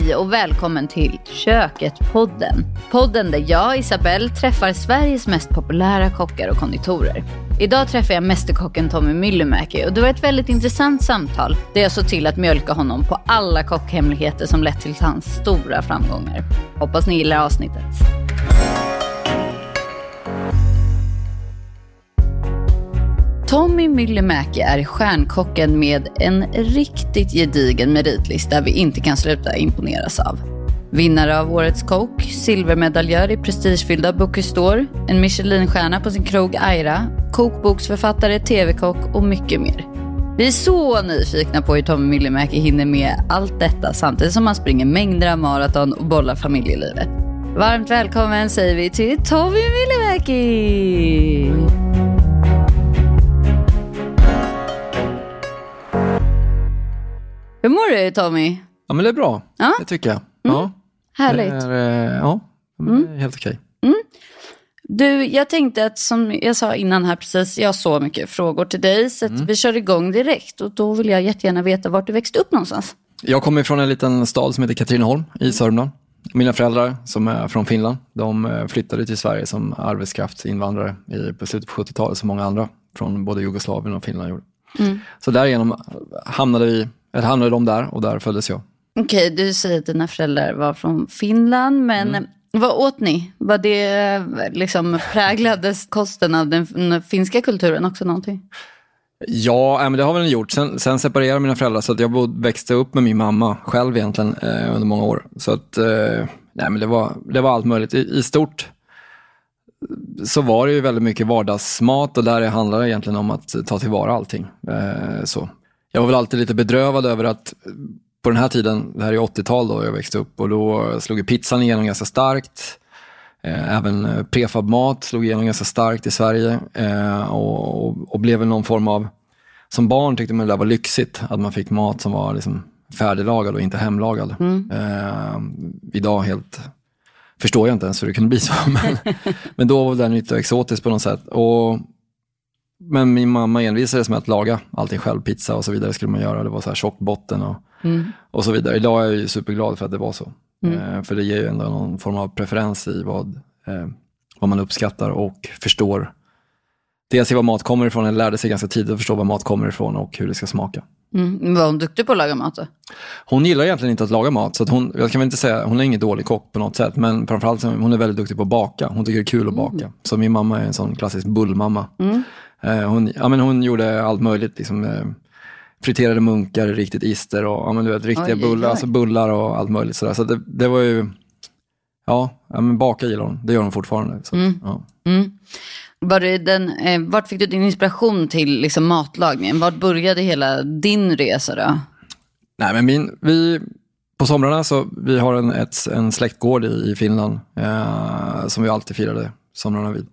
Hej och välkommen till Köket-podden. Podden där jag, Isabelle, träffar Sveriges mest populära kockar och konditorer. Idag träffar jag mästerkocken Tommy Myllymäki och det var ett väldigt intressant samtal där jag såg till att mjölka honom på alla kockhemligheter som lett till hans stora framgångar. Hoppas ni gillar avsnittet. Tommy Myllymäki är stjärnkocken med en riktigt gedigen meritlista vi inte kan sluta imponeras av. Vinnare av Årets kock, silvermedaljör i prestigefyllda Bocuse d'Or, en Michelinstjärna på sin krog Aira, kokboksförfattare, tv-kock och mycket mer. Vi är så nyfikna på hur Tommy Myllymäki hinner med allt detta samtidigt som han springer mängder av maraton och bollar familjelivet. Varmt välkommen säger vi till Tommy Myllymäki! Hur mår du Tommy? Ja, men det är bra. Ja. Det tycker jag. Ja, Härligt. Det är, eh, ja, är helt okej. Du, jag tänkte att som jag sa innan här precis, jag har så mycket frågor till dig så att vi kör igång direkt och då vill jag jättegärna veta vart du växte upp någonstans. Jag kommer från en liten stad som heter Katrineholm i Sörmland. Mina föräldrar som är från Finland, de eh, flyttade till Sverige som arbetskraftsinvandrare i, på slutet på 70-talet som många andra från både Jugoslavien och Finland gjorde. Så därigenom hamnade, vi, eller hamnade de där och där föddes jag. Okej, du säger att dina föräldrar var från Finland, men vad åt ni? Var det liksom präglades kosten av den, finska kulturen också någonting? Ja, men det har väl den gjort. Sen, sen separerade mina föräldrar så att jag bod, växte upp med min mamma själv egentligen eh, under många år. Så att, eh, nej, men det, var, det var allt möjligt. I, I stort så var det ju väldigt mycket vardagsmat och där handlar det egentligen om att ta tillvara allting. Eh, så. Jag var väl alltid lite bedrövad över att på den här tiden, det här är 80-tal då jag växte upp och då slog ju pizzan igenom ganska starkt. Eh, Även eh, prefabmat slog igenom ganska starkt i Sverige eh, och, och, och blev någon form av, som barn tyckte man det där var lyxigt, att man fick mat som var liksom färdiglagad och inte hemlagad. Eh, idag helt förstår jag inte ens hur det kunde bli så, men, men då var det lite exotiskt på något sätt. Och, men min mamma envisades med att laga allting själv, pizza och så vidare skulle man göra. Det var så här tjock botten och, och så vidare. Idag är jag superglad för att det var så. Eh, för det ger ju ändå någon form av preferens i vad, eh, vad man uppskattar och förstår. Dels i vad mat kommer ifrån, eller lärde sig ganska tidigt att förstå var mat kommer ifrån och hur det ska smaka. Mm. Var hon duktig på att laga mat då? Hon gillar egentligen inte att laga mat, så att hon, jag kan inte säga, hon är ingen dålig kock på något sätt, men framförallt hon är väldigt duktig på att baka. Hon tycker det är kul att baka. Så min mamma är en sån klassisk bullmamma. Eh, hon, ja, men hon gjorde allt möjligt, liksom, eh, friterade munkar, riktigt ister och ja, men du vet, riktiga Oj, bullar, oj. alltså bullar och allt möjligt. Sådär. Så det, det var ju, ja, ja men baka gillar hon. Det gör hon fortfarande. Så, att, ja. Var det den, eh, vart fick du din inspiration till liksom, matlagningen? Vart började hela din resa då? Nej, men min, vi, på somrarna så vi har en, ett, en släktgård i, i Finland eh, som vi alltid firade somrarna vid.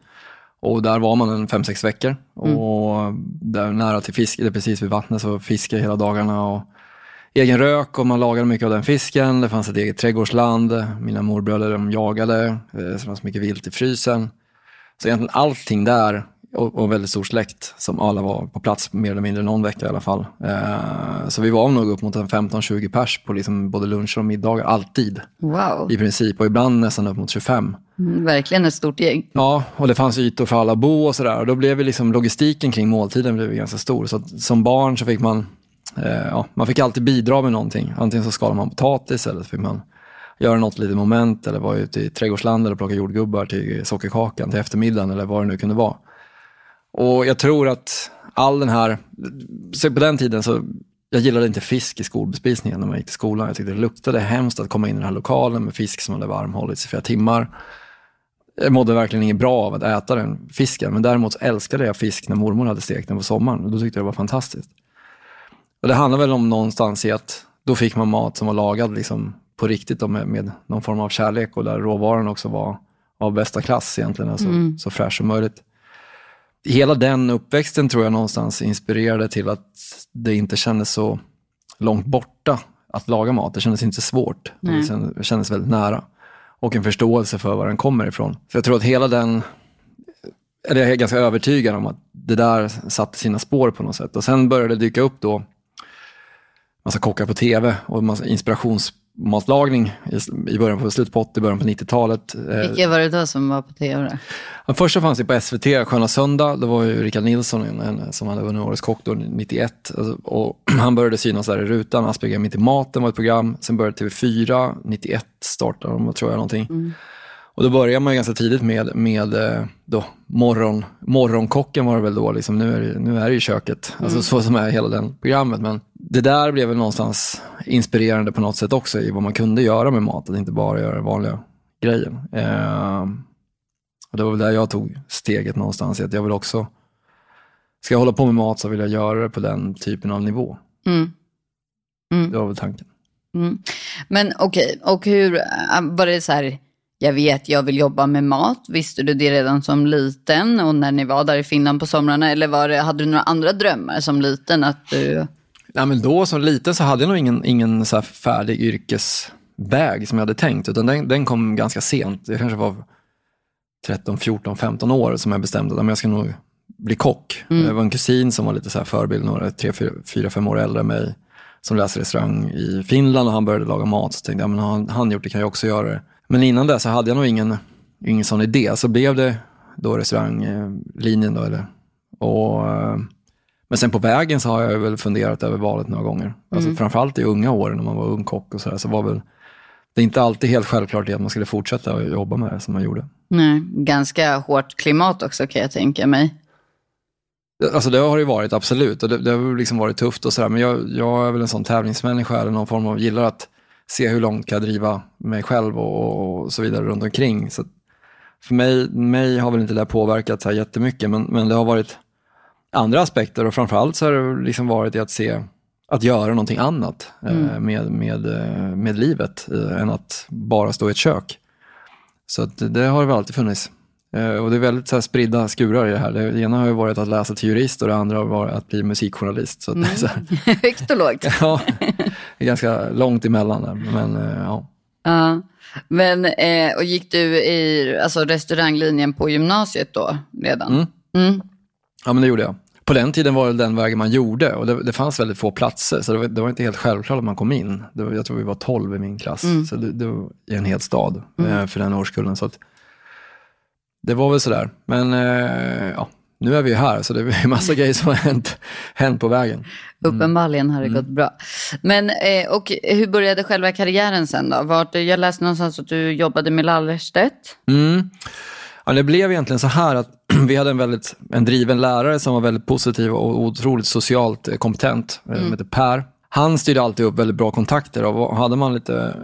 Och där var man en fem, sex veckor. Och där nära till fisk, det är precis vid vattnet, så fiskade hela dagarna. Och egen rök och man lagade mycket av den fisken. Det fanns ett eget trädgårdsland. Mina morbröder de jagade. Eh, så det fanns mycket vilt i frysen. Så egentligen allting där och, och väldigt stor släkt som alla var på plats mer eller mindre någon vecka i alla fall. Eh, så vi var nog upp mot en 15-20 pers på liksom både luncher och middagar, alltid Wow, i princip. Och ibland nästan upp mot 25. mm, verkligen ett stort gäng. Ja, och det fanns ytor för alla att bo och sådär. Och då blev liksom, logistiken kring måltiden blev ganska stor. Så som barn så fick man, eh, ja, man fick alltid bidra med någonting. Antingen så skalade man potatis eller så fick man göra något litet moment eller vara ute i trädgårdslandet och plocka jordgubbar till sockerkakan till eftermiddagen eller vad det nu kunde vara. Och jag tror att all den här, så på den tiden så, jag gillade inte fisk i skolbespisningen när man gick till skolan. Jag tyckte det luktade hemskt att komma in i den här lokalen med fisk som hade varmhållits i flera timmar. Jag mådde verkligen inget bra av att äta den fisken, men däremot älskade jag fisk när mormor hade stekt den på sommaren då tyckte jag det var fantastiskt. Och det handlar väl om någonstans i att då fick man mat som var lagad liksom på riktigt med, med någon form av kärlek och där råvaran också var av bästa klass egentligen, alltså så fräsch som möjligt. Hela den uppväxten tror jag någonstans inspirerade till att det inte kändes så långt borta att laga mat. Det kändes inte svårt, Nej. det kändes- väldigt nära. Och en förståelse för var den kommer ifrån. Så jag tror att hela den, eller jag är ganska övertygad om att det där satte sina spår på något sätt. Och sen började det dyka upp då massa kockar på tv och massa ungdomsmatlagning i, i början på slutet på 80, början på 90-talet. Eh, Vilka var det då som var på tv? Den första fanns ju på SVT, Sköna Söndag. Det var ju Rickard Nilsson en, som hade vunnit Årets Kock då, 91. Alltså, och han började synas där i rutan. Asperger mitt i maten var ett program. Sen började TV4, 91 startade de, tror jag, någonting. Mm. Och då började man ganska tidigt med, med eh, då, morgon, morgonkocken var det väl då, liksom, nu, är det, nu är det i köket, alltså mm. så som är hela det programmet. Men det där blev väl någonstans inspirerande på något sätt också i vad man kunde göra med mat, att inte bara göra vanliga grejer. Eh, och det var väl där jag tog steget någonstans, att jag vill också, ska jag hålla på med mat så vill jag göra det på den typen av nivå. Mm. Mm. Det var väl tanken. Mm. Men okej, okay. och hur, äh, var det så här, jag vet, jag vill jobba med mat. Visste du det redan som liten och när ni var där i Finland på somrarna? Eller var det, hade du några andra drömmar som liten? Att du... Nej, men då som liten så hade jag nog ingen, ingen så färdig yrkesväg som jag hade tänkt, utan den, den kom ganska sent. Jag kanske var 13, 14, 15 år som jag bestämde att jag ska nog bli kock. Mm. Det var en kusin som var lite så här förebild, några 3, 4, 5 år äldre än mig, som läste restaurang i Finland och han började laga mat. Så tänkte jag, men han, han gjort det kan jag också göra det. Men innan det så hade jag nog ingen, ingen sån idé. Så blev det då restauranglinjen. Då, eller, och, eh, men sen på vägen så har jag väl funderat över valet några gånger. Alltså mm. Alltså framförallt i unga år när man var ung kock och så, där, så var väl det är inte alltid helt självklart att man skulle fortsätta att jobba med det som man gjorde. Nej, ganska hårt klimat också kan jag tänka mig. Alltså det har det varit, absolut. Och det, det har liksom varit tufft och sådär. Men jag, jag är väl en sån tävlingsmänniska eller någon form av, gillar att se hur långt kan jag driva mig själv och, och så vidare runt omkring. Så för mig, mig har väl inte det påverkat så här jättemycket, men, men det har varit andra aspekter och framförallt så har det liksom varit i att se, att göra någonting annat eh, mm. med, med, med livet eh, än att bara stå i ett kök. Så det har väl alltid funnits. Eh, och det är väldigt så spridda skurar i det här. Det ena har ju varit att läsa till jurist och det andra har varit att bli musikjournalist. Så, mm. så Högt och lågt. ja, det är ganska långt emellan där. Men, eh, ja. Uh, men, eh, och gick du i alltså, restauranglinjen på gymnasiet då redan? Mm. Mm. Ja, men det gjorde jag. På den tiden var det den vägen man gjorde och det, det fanns väldigt få platser så det var, det var, inte helt självklart att man kom in. Var, jag tror vi var 12 i min klass, mm. så det, det, var i en hel stad mm. eh, för den årskullen. Så att, det var väl sådär. Men eh, ja, nu är vi här, så det är massa grejer som har hänt, hänt på vägen. Mm. Uppenbarligen har det mm. gått bra. Men eh, och hur började själva karriären sen då? Vart, jag läste någonstans att du jobbade med Lallerstedt. Mm. Ja, det blev egentligen så här att vi hade en väldigt en driven lärare som var väldigt positiv och otroligt socialt kompetent, eh, mm. som heter Per han styrde alltid upp väldigt bra kontakter och hade man lite,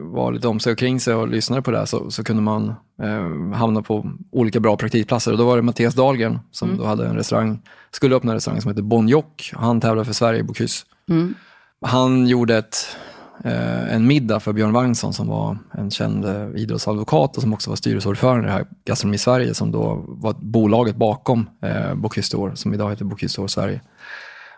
var lite om sig och kring sig och lyssnade på det så, så kunde man eh, hamna på olika bra praktikplatser. Och då var det Mattias Dahlgren som mm. då hade en restaurang, skulle öppna en restaurang som heter Bon Jock. Han tävlade för Sverige i Bocuse. Mm. Han gjorde ett, eh, en middag för Björn Wagnsson som var en känd eh, idrottsadvokat och som också var styrelseordförande i här Gastronomi Sverige som då var bolaget bakom eh, Bocuse som idag heter Bocuse Sverige.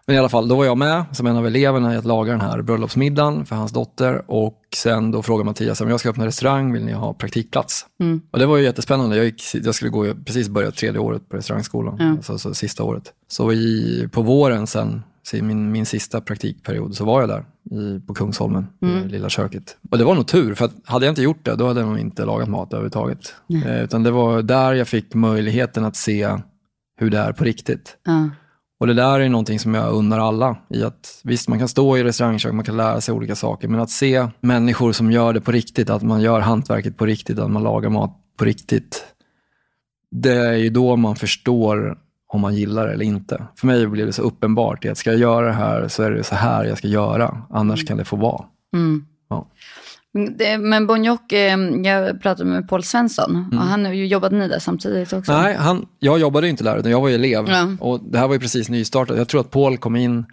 Men i alla fall, då var jag med som en av eleverna i att laga den här bröllopsmiddagen för hans dotter och sen då frågade Mattias om jag ska öppna restaurang, vill ni ha praktikplats? Mm. Och det var ju jättespännande. Jag, gick, jag skulle gå, precis börja tredje året på restaurangskolan, mm. alltså, alltså sista året. Så i, på våren sen, min, min sista praktikperiod, så var jag där i, på Kungsholmen, mm. i lilla köket. Och det var nog tur, för att hade jag inte gjort det, då hade jag nog inte lagat mat överhuvudtaget. Eh, utan det var där jag fick möjligheten att se hur det är på riktigt. Och det där är någonting som jag unnar alla. I att, visst, man kan stå i restaurangkök, man kan lära sig olika saker, men att se människor som gör det på riktigt, att man gör hantverket på riktigt, att man lagar mat på riktigt. Det är ju då man förstår om man gillar det eller inte. För mig blir det så uppenbart att ska jag göra det här så är det så här jag ska göra, annars mm. kan det få vara. Mm. Ja. Men Bonjock, eh, jag pratade med Paul Svensson mm. och han jobbade ni där samtidigt också? Nej, han, jag jobbade inte där utan jag var elev. Ja. Och det här var ju precis nystartat. Jag tror att Paul kom in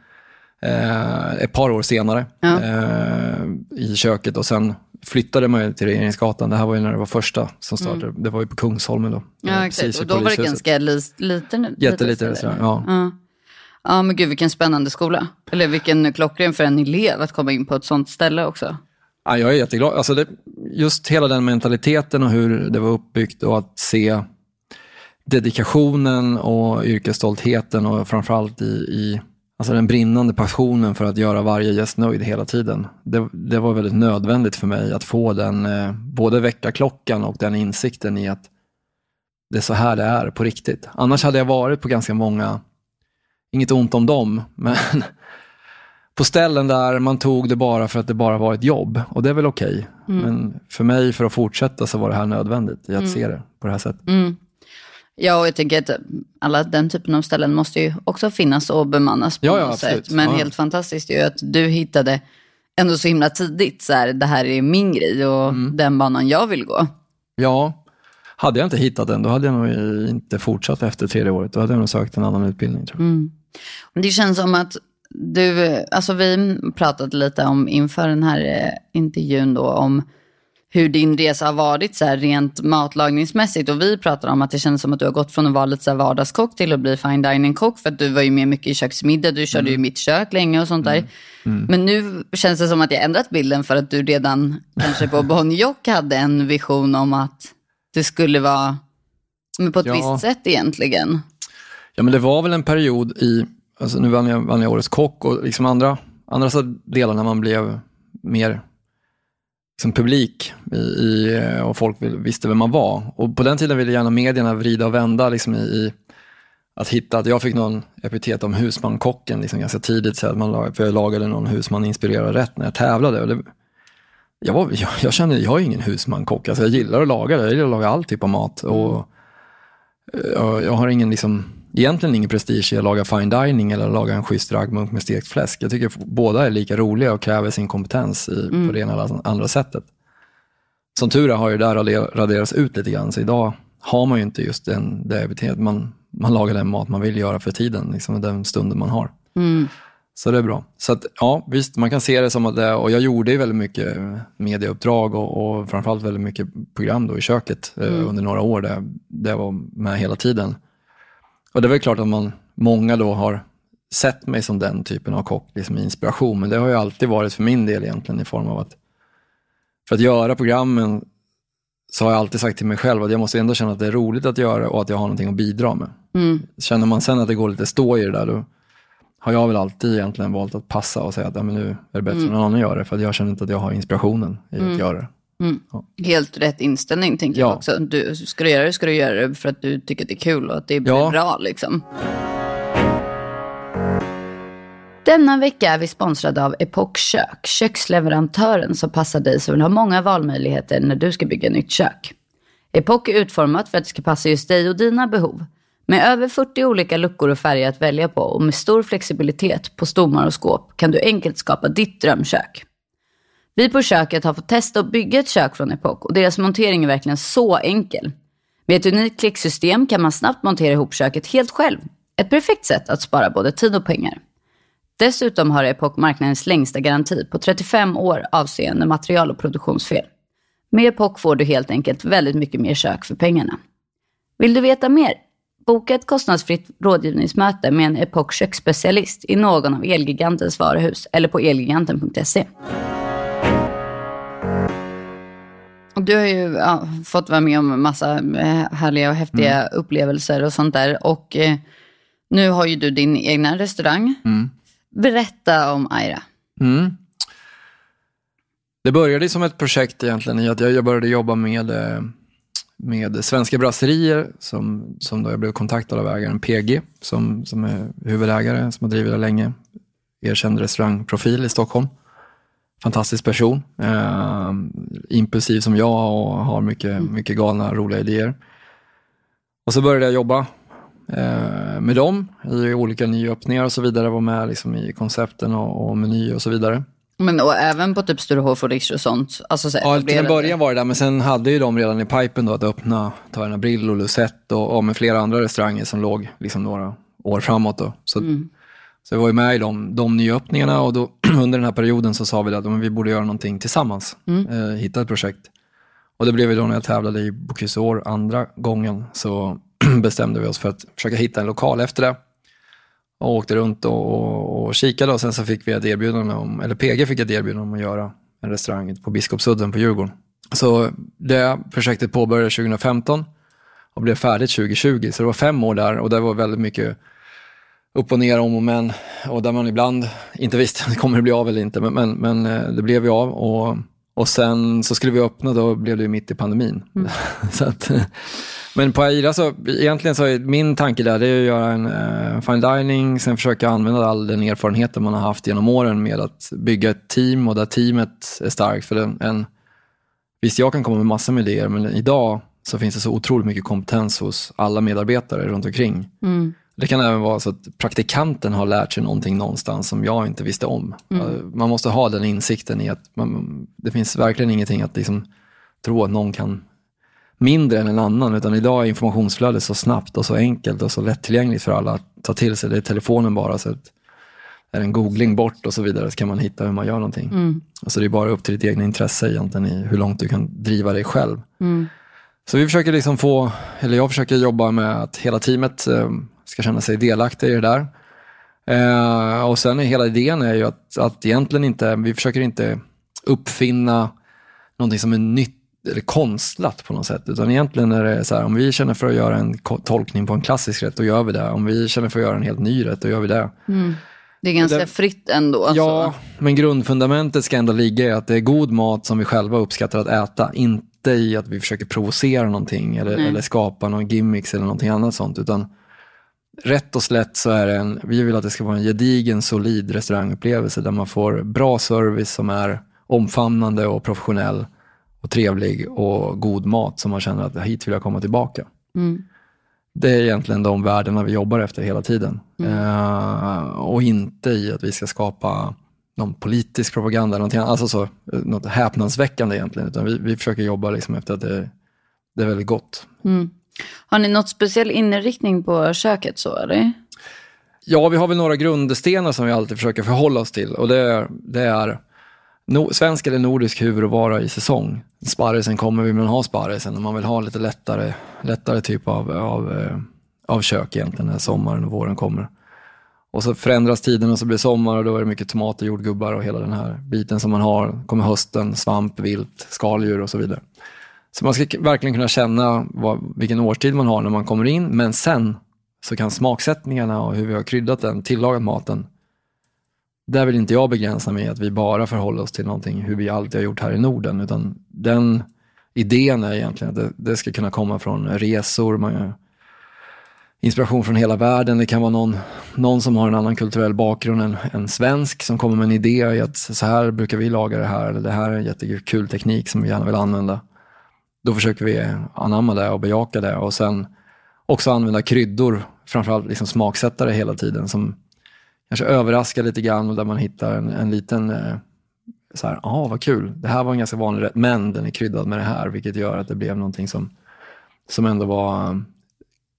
eh, ett par år senare ja. eh, i köket och sen flyttade man till Regeringsgatan. Det här var ju när det var första som startade. Mm. Det var ju på Kungsholmen då. Ja, exakt. Och då var det ganska li liten Jätteliten restaurang, ja. ja. Ja, men gud vilken spännande skola. Eller vilken klockren för en elev att komma in på ett sånt ställe också. Ja, jag är jätteglad. Alltså det, just hela den mentaliteten och hur det var uppbyggt och att se dedikationen och yrkesstoltheten och framförallt i, i alltså den brinnande passionen för att göra varje gäst nöjd hela tiden. Det, det var väldigt nödvändigt för mig att få den, eh, både väckarklockan och den insikten i att det är så här det är på riktigt. Annars hade jag varit på ganska många, inget ont om dem, men på ställen där man tog det bara för att det bara var ett jobb. Och det är väl okej. Okay. Mm. Men för mig, för att fortsätta, så var det här nödvändigt i att mm. se det på det här sättet. Mm. Ja, och jag tänker att alla den typen av ställen måste ju också finnas och bemannas på ja, ja, något absolut. sätt. Men ja. helt fantastiskt är ju att du hittade ändå så himla tidigt, så här, det här är min grej och mm. den banan jag vill gå. Ja, hade jag inte hittat den, då hade jag nog inte fortsatt efter tredje året. Då hade jag nog sökt en annan utbildning. Tror jag. Mm. Det känns som att du, alltså vi pratade lite om inför den här eh, intervjun då om hur din resa har varit så här, rent matlagningsmässigt. Och vi pratade om att det känns som att du har gått från att vara lite så här vardagskock till att bli fine dining-kock. För att du var ju med mycket i köksmiddag, du körde mm. ju mitt kök länge och sånt där. Mm. Mm. Men nu känns det som att jag ändrat bilden för att du redan kanske på Bonjock hade en vision om att det skulle vara på ett ja. visst sätt egentligen. Ja, men det var väl en period i, alltså nu vann jag, vann jag Årets kock och liksom andra, andra delar när man blev mer liksom publik i, i, eh, och folk visste vem man var. Och på den tiden ville gärna medierna vrida och vända liksom i, i att hitta, att jag fick någon epitet om husmankocken liksom ganska tidigt, så att man, för jag lagade någon husman-inspirerad rätt när jag tävlade. Och det, jag, var, jag, jag kände, jag är ingen husmankock, alltså jag gillar att laga det, jag gillar att laga all typ av mat. Och, eh, jag, jag har ingen liksom, egentligen ingen prestige i att laga fine dining eller laga en schysst raggmunk med stekt fläsk. Jag tycker båda är lika roliga och kräver sin kompetens i, mm. på det ena eller andra sättet. Som tur är har ju det där raderats ut lite grann, så idag har man ju inte just den, det beteendet. Man, man lagar den mat man vill göra för tiden, liksom den stunden man har. Mm. Så det är bra. Så att, ja, visst, man kan se det som att det, och jag gjorde väldigt mycket medieuppdrag och, och framförallt väldigt mycket program då i köket eh, mm. under några år där, där jag var med hela tiden. Och det är väl klart att man, många då har sett mig som den typen av kock, liksom inspiration, men det har ju alltid varit för min del egentligen i form av att för att göra programmen så har jag alltid sagt till mig själv att jag måste ändå känna att det är roligt att göra och att jag har någonting att bidra med. Mm. Känner man sen att det går lite stå i det där, då har jag väl alltid egentligen valt att passa och säga att ja, men nu är det bättre mm. än någon annan gör det, för att jag känner inte att jag har inspirationen i mm. att göra det. Mm. Ja. Helt rätt inställning tänker ja. jag också. Du, ska du göra det ska du göra det för att du tycker att det är kul och att det blir ja. bra. Liksom. Denna vecka är vi sponsrade av Epoch Kök, köksleverantören som passar dig som vill ha många valmöjligheter när du ska bygga nytt kök. Epoch är utformat för att det ska passa just dig och dina behov. Med över 40 olika luckor och färger att välja på och med stor flexibilitet på stommar och skåp kan du enkelt skapa ditt drömkök. Vi på köket har fått testa att bygga ett kök från Epoch och deras montering är verkligen så enkel. Med ett unikt klicksystem kan man snabbt montera ihop köket helt själv. Ett perfekt sätt att spara både tid och pengar. Dessutom har Epoch marknadens längsta garanti på 35 år avseende material och produktionsfel. Med Epoch får du helt enkelt väldigt mycket mer kök för pengarna. Vill du veta mer? Boka ett kostnadsfritt rådgivningsmöte med en Epoch köksspecialist i någon av Elgigantens varuhus eller på elgiganten.se. Du har ju ja, fått vara med om massa eh, härliga och häftiga mm. upplevelser och sånt där. Och eh, nu har ju du din egna restaurang. Mm. Berätta om Aira. Mm. Det började som ett projekt egentligen i att jag började jobba med, eh, med svenska brasserier som, som då jag blev kontaktad av ägaren PG som, som är huvudägare, som har drivit det länge. Erkänd restaurangprofil i Stockholm fantastisk person. Impulsiv som jag och har mycket, mm. mycket galna, roliga idéer. Och så började jag jobba eh, med dem i olika nyöppningar och så vidare. Var med liksom i koncepten och, och meny och så vidare. Men och även på typ Sturehof och Riche och sånt? Alltså, så ja, till en början var det där, men sen hade ju de redan i pipen då att öppna Taverna Brill och Lucette och, och med flera andra restauranger som låg liksom några år framåt. Då. Så mm. Så jag var ju med i de, de nyöppningarna och då, under den här perioden så sa vi att men vi borde göra någonting tillsammans, mm. eh, hitta ett projekt. Och det blev ju då när jag tävlade i Bocuse andra gången så bestämde vi oss för att försöka hitta en lokal efter det. Och åkte runt och, och, och kikade och sen så fick vi ett erbjudande om, eller PG fick ett erbjudande om att göra en restaurang på Biskopsudden på Djurgården. Så det projektet påbörjades 2015 och blev färdigt 2020, så det var fem år där och det var väldigt mycket upp och ner, om och men. Och där man ibland inte visste om det kommer bli av eller inte. Men, men, men eh, det blev ju av. Och, och sen så skulle vi öppna, då blev det ju mitt i pandemin. Mm. så att, men på Aira så, egentligen så är min tanke där det är att göra en uh, fine dining, sen försöka använda all den erfarenheten man har haft genom åren med att bygga ett team och där teamet är starkt. För en, en, visst, jag kan komma med massor med idéer, men idag så finns det så otroligt mycket kompetens hos alla medarbetare runt omkring. Mm. Det kan även vara så att praktikanten har lärt sig någonting någonstans som jag inte visste om. Mm. Man måste ha den insikten i att man, det finns verkligen ingenting att liksom tro att någon kan mindre än en annan, utan idag är informationsflödet så snabbt och så enkelt och så lättillgängligt för alla att ta till sig. Det är telefonen bara, så att är en googling bort och så vidare så kan man hitta hur man gör någonting. Mm. Alltså det är bara upp till ditt egna intresse egentligen i hur långt du kan driva dig själv. Mm. Så vi försöker liksom få, eller jag försöker jobba med att hela teamet eh, ska känna sig delaktiga i det där. Eh, och sen är hela idén är ju att, att egentligen inte, vi försöker inte uppfinna någonting som är nytt eller konstlat på något sätt. Utan egentligen är det så här, om vi känner för att göra en tolkning på en klassisk rätt, då gör vi det. Om vi känner för att göra en helt ny rätt, då gör vi det. Mm. Det är ganska det, fritt ändå. Alltså. Ja, men grundfundamentet ska ändå ligga i att det är god mat som vi själva uppskattar att äta. Inte i att vi försöker provocera någonting eller, eller skapa någon gimmicks eller någonting annat sånt. Utan rätt och slätt så är det en, vi vill att det ska vara en gedigen, solid restaurangupplevelse där man får bra service som är omfamnande och professionell och trevlig och god mat som man känner att hit vill jag komma tillbaka. Mm. Det är egentligen de värdena vi jobbar efter hela tiden. Mm. Uh, och inte i att vi ska skapa någon politisk propaganda, någonting, alltså så, något häpnadsväckande egentligen. Utan vi, vi försöker jobba liksom efter att det, det är väldigt gott. Mm. Har ni något speciell inriktning på köket så eller? Ja, vi har väl några grundstenar som vi alltid försöker förhålla oss till. Och det är, det är no, svensk eller nordisk huvudråvara i säsong. Sparrisen kommer vi men ha sparrisen om man vill ha lite lättare, lättare typ av, av, eh, av kök egentligen när sommaren och våren kommer. Och så förändras tiden och så blir det sommar och då är det mycket tomater, jordgubbar och hela den här biten som man har. kommer hösten, svamp, vilt, skaldjur och så vidare. Så man ska verkligen kunna känna vad, vilken årstid man har när man kommer in, men sen så kan smaksättningarna och hur vi har kryddat den, tillagat maten, där vill inte jag begränsa mig att vi bara förhåller oss till någonting hur vi alltid har gjort här i Norden, utan den idén är egentligen att det, det ska kunna komma från resor, man, inspiration från hela världen. Det kan vara någon, någon som har en annan kulturell bakgrund än en svensk som kommer med en idé i att så här brukar vi laga det här, eller det här är en jättekul teknik som vi gärna vill använda. Då försöker vi anamma det och bejaka det och sen också använda kryddor, framförallt liksom smaksättare hela tiden som kanske överraskar lite grann och där man hittar en, en liten eh, så här, ah, vad kul, det här var en ganska vanlig rätt, men den är kryddad med det här, vilket gör att det blev någonting som, som ändå var um,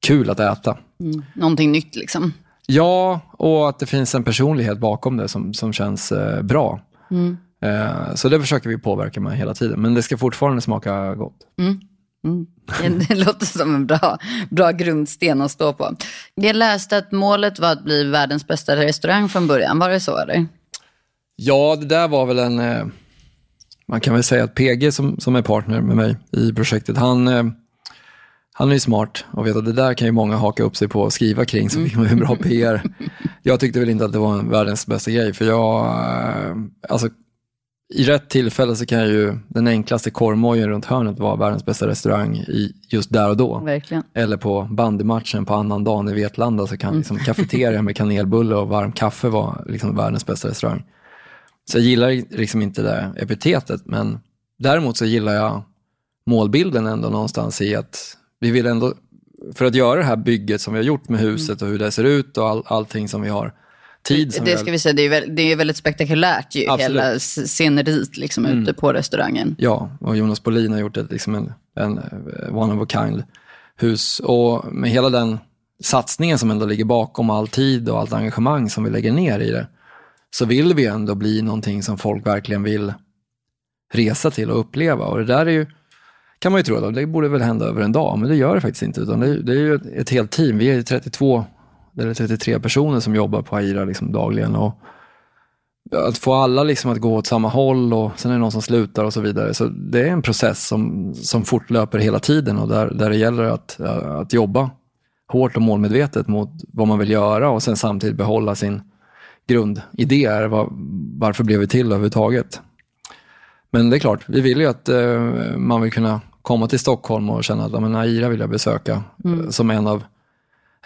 kul att äta. Mm. Någonting nytt liksom. Ja, och att det finns en personlighet bakom det som, som känns eh, bra. Mm. Eh, så det försöker vi påverka med hela tiden, men det ska fortfarande smaka gott. Mm. Mm. Det låter som en bra, bra grundsten att stå på. Jag läste att målet var att bli världens bästa restaurang från början. Var det så? Eller? Ja, det där var väl en... Eh, man kan väl säga att PG som, som är partner med mig i projektet, han, eh, han är ju smart och vet att det där kan ju många haka upp sig på och skriva kring så fick man ju bra PR. Jag tyckte väl inte att det var världens bästa grej för jag, alltså i rätt tillfälle så kan ju den enklaste korvmojen runt hörnet vara världens bästa restaurang i, just där och då. Verkligen. Eller på bandymatchen på annan dagen i Vetlanda så kan mm. liksom kafeteria med kanelbulle och varm kaffe vara liksom världens bästa restaurang. Så jag gillar liksom inte det epitetet, men däremot så gillar jag målbilden ändå någonstans i att vi vill ändå, för att göra det här bygget som vi har gjort med huset och hur det ser ut och all, allting som vi har tid. Som det ska vi säga, det är, väldigt, det är väldigt spektakulärt ju, hela sceneriet liksom, mm. ute på restaurangen. Ja, och Jonas Bolin har gjort ett, liksom en, en eh, one of a kind hus. Och med hela den satsningen som ändå ligger bakom all tid och allt engagemang som vi lägger ner i det, så vill vi ändå bli någonting som folk verkligen vill resa till och uppleva. Och det där är ju, kan man ju tro att det borde väl hända över en dag, men det gör det faktiskt inte. Utan det, är, det är ju ett helt team. Vi är 32 det är 33 personer som jobbar på Aira liksom dagligen. Och att få alla liksom att gå åt samma håll och sen är det någon som slutar och så vidare. Så det är en process som, som fortlöper hela tiden och där, där det gäller att, att jobba hårt och målmedvetet mot vad man vill göra och sen samtidigt behålla sin grundidé. Var, varför blev vi till överhuvudtaget? Men det är klart, vi vill ju att eh, man vill kunna komma till Stockholm och känna att men Aira vill jag besöka mm. Som en av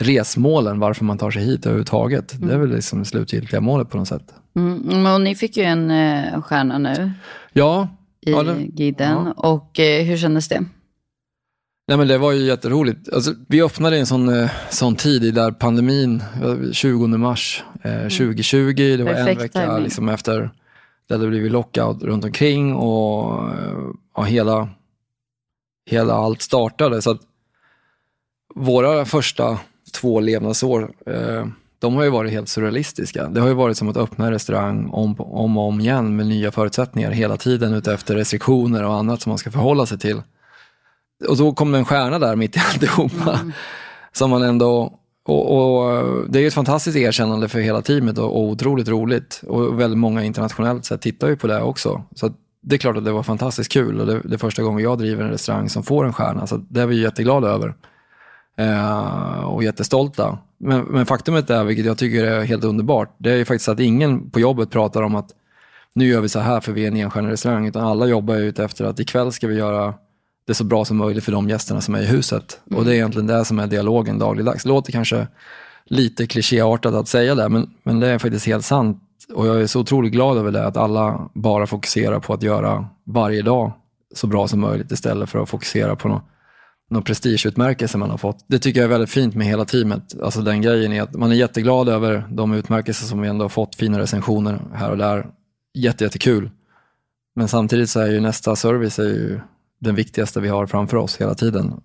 resmålen, varför man tar sig hit överhuvudtaget. Mm. Det är väl liksom det slutgiltiga målet på något sätt. Mm. Och ni fick ju en eh, stjärna nu ja, i ja, det, Giden. Ja. Och eh, hur kändes det? Nej, men det var ju jätteroligt. Alltså, vi öppnade en sån, eh, sån tid i där pandemin, 20 mars eh, 2020. Mm. Det var Perfekt en vecka liksom, efter det hade blivit lockout runt omkring och ja, hela, hela allt startade. Så att våra första två levnadsår, eh, de har ju varit helt surrealistiska. Det har ju varit som att öppna en restaurang om, om och om igen med nya förutsättningar hela tiden utefter restriktioner och annat som man ska förhålla sig till. Och då kom det en stjärna där mitt i alltihopa. Mm. Som man ändå, och, och, det är ett fantastiskt erkännande för hela teamet och, och otroligt roligt. Och väldigt många internationellt sett tittar ju på det också. Så det är klart att det var fantastiskt kul och det, det är första gången jag driver en restaurang som får en stjärna. Så det är vi jätteglada över. Eh, och jättestolta. Men, men faktumet är, vilket jag tycker är helt underbart, det är ju faktiskt att ingen på jobbet pratar om att nu gör vi så här för vi är en enstjärnig restaurang, utan alla jobbar ute efter att ikväll ska vi göra det så bra som möjligt för de gästerna som är i huset. Mm. Och det är egentligen det som är dialogen dagligdags. Det låter kanske lite klichéartat att säga det, men, men det är faktiskt helt sant. Och jag är så otroligt glad över det, att alla bara fokuserar på att göra varje dag så bra som möjligt istället för att fokusera på något någon prestigeutmärkelse man har fått. Det tycker jag är väldigt fint med hela teamet. Alltså den grejen är att man är jätteglad över de utmärkelser som vi ändå har fått, fina recensioner här och där. Jätte, jättekul. Men samtidigt så är ju nästa service är ju den viktigaste vi har framför oss hela tiden.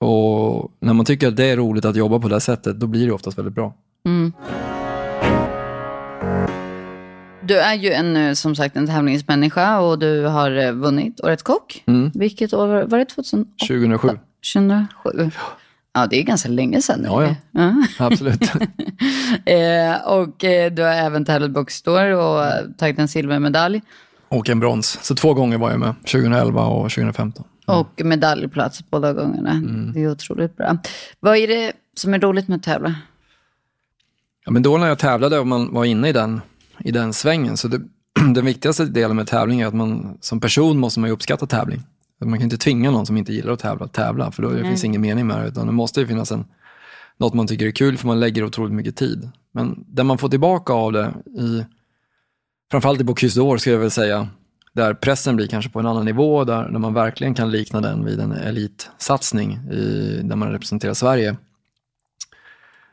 Och när man tycker att det är roligt att jobba på det sättet, då blir det oftast väldigt bra. Mm. Du är ju en, eh, som sagt en tävlingsmänniska och du har eh, vunnit Årets Kock. Mm. Vilket år var det? 2008? 2007. 2007. Ja, det är ganska länge sedan. Ja, ja. ja. absolut. eh, och eh, du har även tävlat Bookstore och tagit en silvermedalj. Och en brons. Så två gånger var jag med, 2011 och 2015. Mm. Och medaljplats båda gångerna. Mm. Det är otroligt bra. Vad är det som är roligt med att tävla? Ja, men då när jag tävlade och man var inne i den, i den svängen, så det, den viktigaste delen med tävling är att man som person måste man ju uppskatta tävling. Man kan inte tvinga någon som inte gillar att tävla att tävla, för då Nej. finns ingen mening med det. Utan det måste ju finnas en, något man tycker är kul, för man lägger otroligt mycket tid. Men det man får tillbaka av det, i, framförallt i Bocuse d'Or skulle jag väl säga, där pressen blir kanske på en annan nivå, där, där man verkligen kan likna den vid en elitsatsning i, där man representerar Sverige.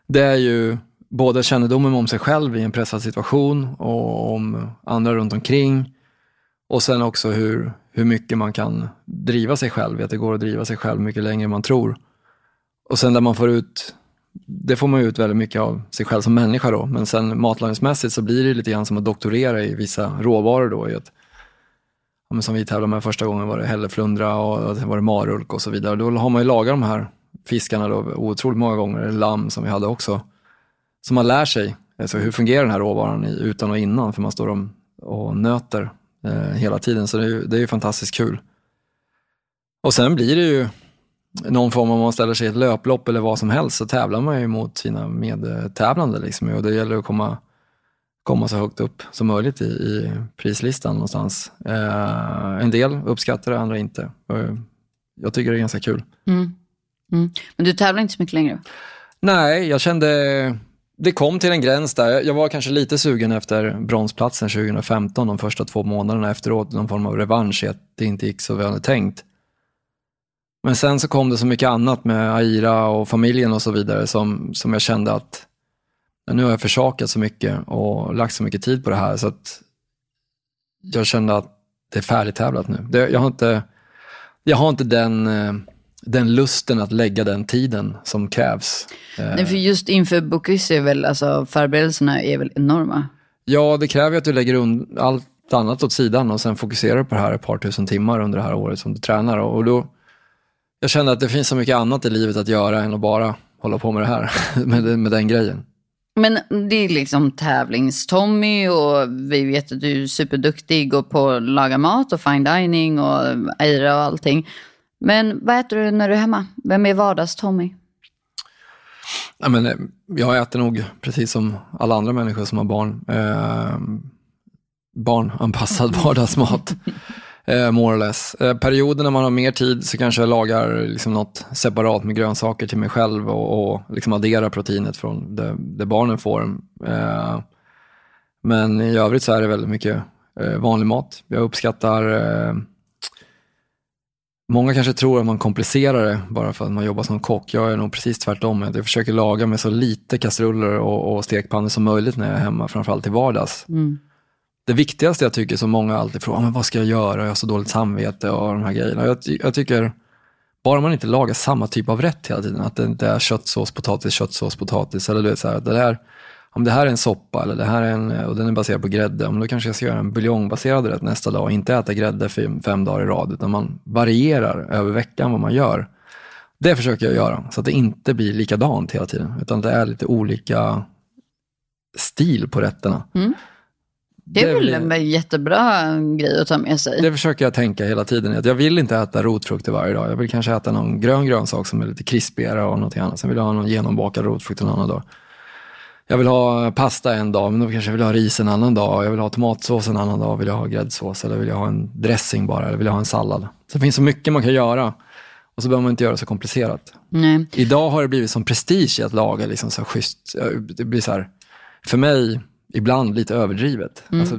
Det är ju både kännedomen om sig själv i en pressad situation och om andra runt omkring. Och sen också hur, hur mycket man kan driva sig själv, att det går att driva sig själv mycket längre än man tror. Och sen där man får ut, det får man ut väldigt mycket av sig själv som människa då, men sen matlagningsmässigt så blir det lite grann som att doktorera i vissa råvaror då. I att, ja, som vi tävlade med första gången var det hälleflundra och det var det marulk och så vidare. Då har man ju lagat de här fiskarna då otroligt många gånger, eller lamm som vi hade också. Så man lär sig, alltså hur fungerar den här råvaran utan och innan, för man står och nöter eh, hela tiden. Så det är, det är ju fantastiskt kul. Och sen blir det ju någon form om man ställer sig i ett löplopp eller vad som helst, så tävlar man ju mot sina medtävlande. Liksom. Och det gäller att komma, komma så högt upp som möjligt i, i prislistan någonstans. Eh, en del uppskattar det, andra inte. Jag tycker det är ganska kul. Mm. Mm. Men du tävlar inte så mycket längre? Nej, jag kände det kom till en gräns där. Jag var kanske lite sugen efter bronsplatsen 2015, de första två månaderna efteråt, någon form av revansch i att det inte gick så vi hade tänkt. Men sen så kom det så mycket annat med Aira och familjen och så vidare som, som jag kände att nu har jag försakat så mycket och lagt så mycket tid på det här så att jag kände att det är färdigtävlat nu. Det, jag, har inte, jag har inte den eh, den lusten att lägga den tiden som krävs. Nej, för just inför Bocuse är väl, alltså förberedelserna är väl enorma? Ja, det kräver ju att du lägger allt annat åt sidan och sen fokuserar på det här ett par tusen timmar under det här året som du tränar. Och då, jag känner att det finns så mycket annat i livet att göra än att bara hålla på med det här, med, med den grejen. Men det är liksom tävlings-Tommy och vi vet att du är superduktig och på att laga mat och fine dining och Eira och allting. Men vad äter du när du är hemma? Vem är vardags-Tommy? Ja, men, eh, jag äter nog precis som alla andra människor som har barn. Eh, barnanpassad vardagsmat. eh, more or less. Eh, perioder när man har mer tid så kanske jag lagar liksom något separat med grönsaker till mig själv och, och liksom adderar proteinet från det, det barnen får. Eh, men i övrigt så är det väldigt mycket eh, vanlig mat. Jag uppskattar eh, Många kanske tror att man komplicerar det bara för att man jobbar som kock. Jag är nog precis tvärtom. Jag försöker laga med så lite kastruller och, och stekpannor som möjligt när jag är hemma, framförallt i vardags. Mm. Det viktigaste jag tycker, som många alltid frågar, men vad ska jag göra? Jag har så dåligt samvete och de här grejerna. Jag, jag tycker, bara man inte lagar samma typ av rätt hela tiden, att det inte är köttsås, potatis, köttsås, potatis, eller du vet, så här, det där om det här är en soppa eller det här är en, och den är baserad på grädde, då kanske jag ska göra en buljongbaserad rätt nästa dag och inte äta grädde fem, fem dagar i rad, utan man varierar över veckan vad man gör. Det försöker jag göra, så att det inte blir likadant hela tiden, utan det är lite olika stil på rätterna. Mm. Det är väl en jättebra grej att ta med sig. Det försöker jag tänka hela tiden. Jag vill inte äta rotfrukter varje dag. Jag vill kanske äta någon grön grönsak som är lite krispigare och något annat. Sen vill jag ha någon genombakad rotfrukt en annan dag jag vill ha pasta en dag, men då kanske jag vill ha ris en annan dag. Jag vill ha tomatsås en annan dag. Vill jag ha gräddsås eller vill jag ha en dressing bara? Eller vill jag ha en sallad? Så det finns så mycket man kan göra. Och så behöver man inte göra det så komplicerat. Nej. Idag har det blivit som prestige att laga liksom så schysst. Det blir så här, för mig, ibland lite överdrivet. Mm. Alltså,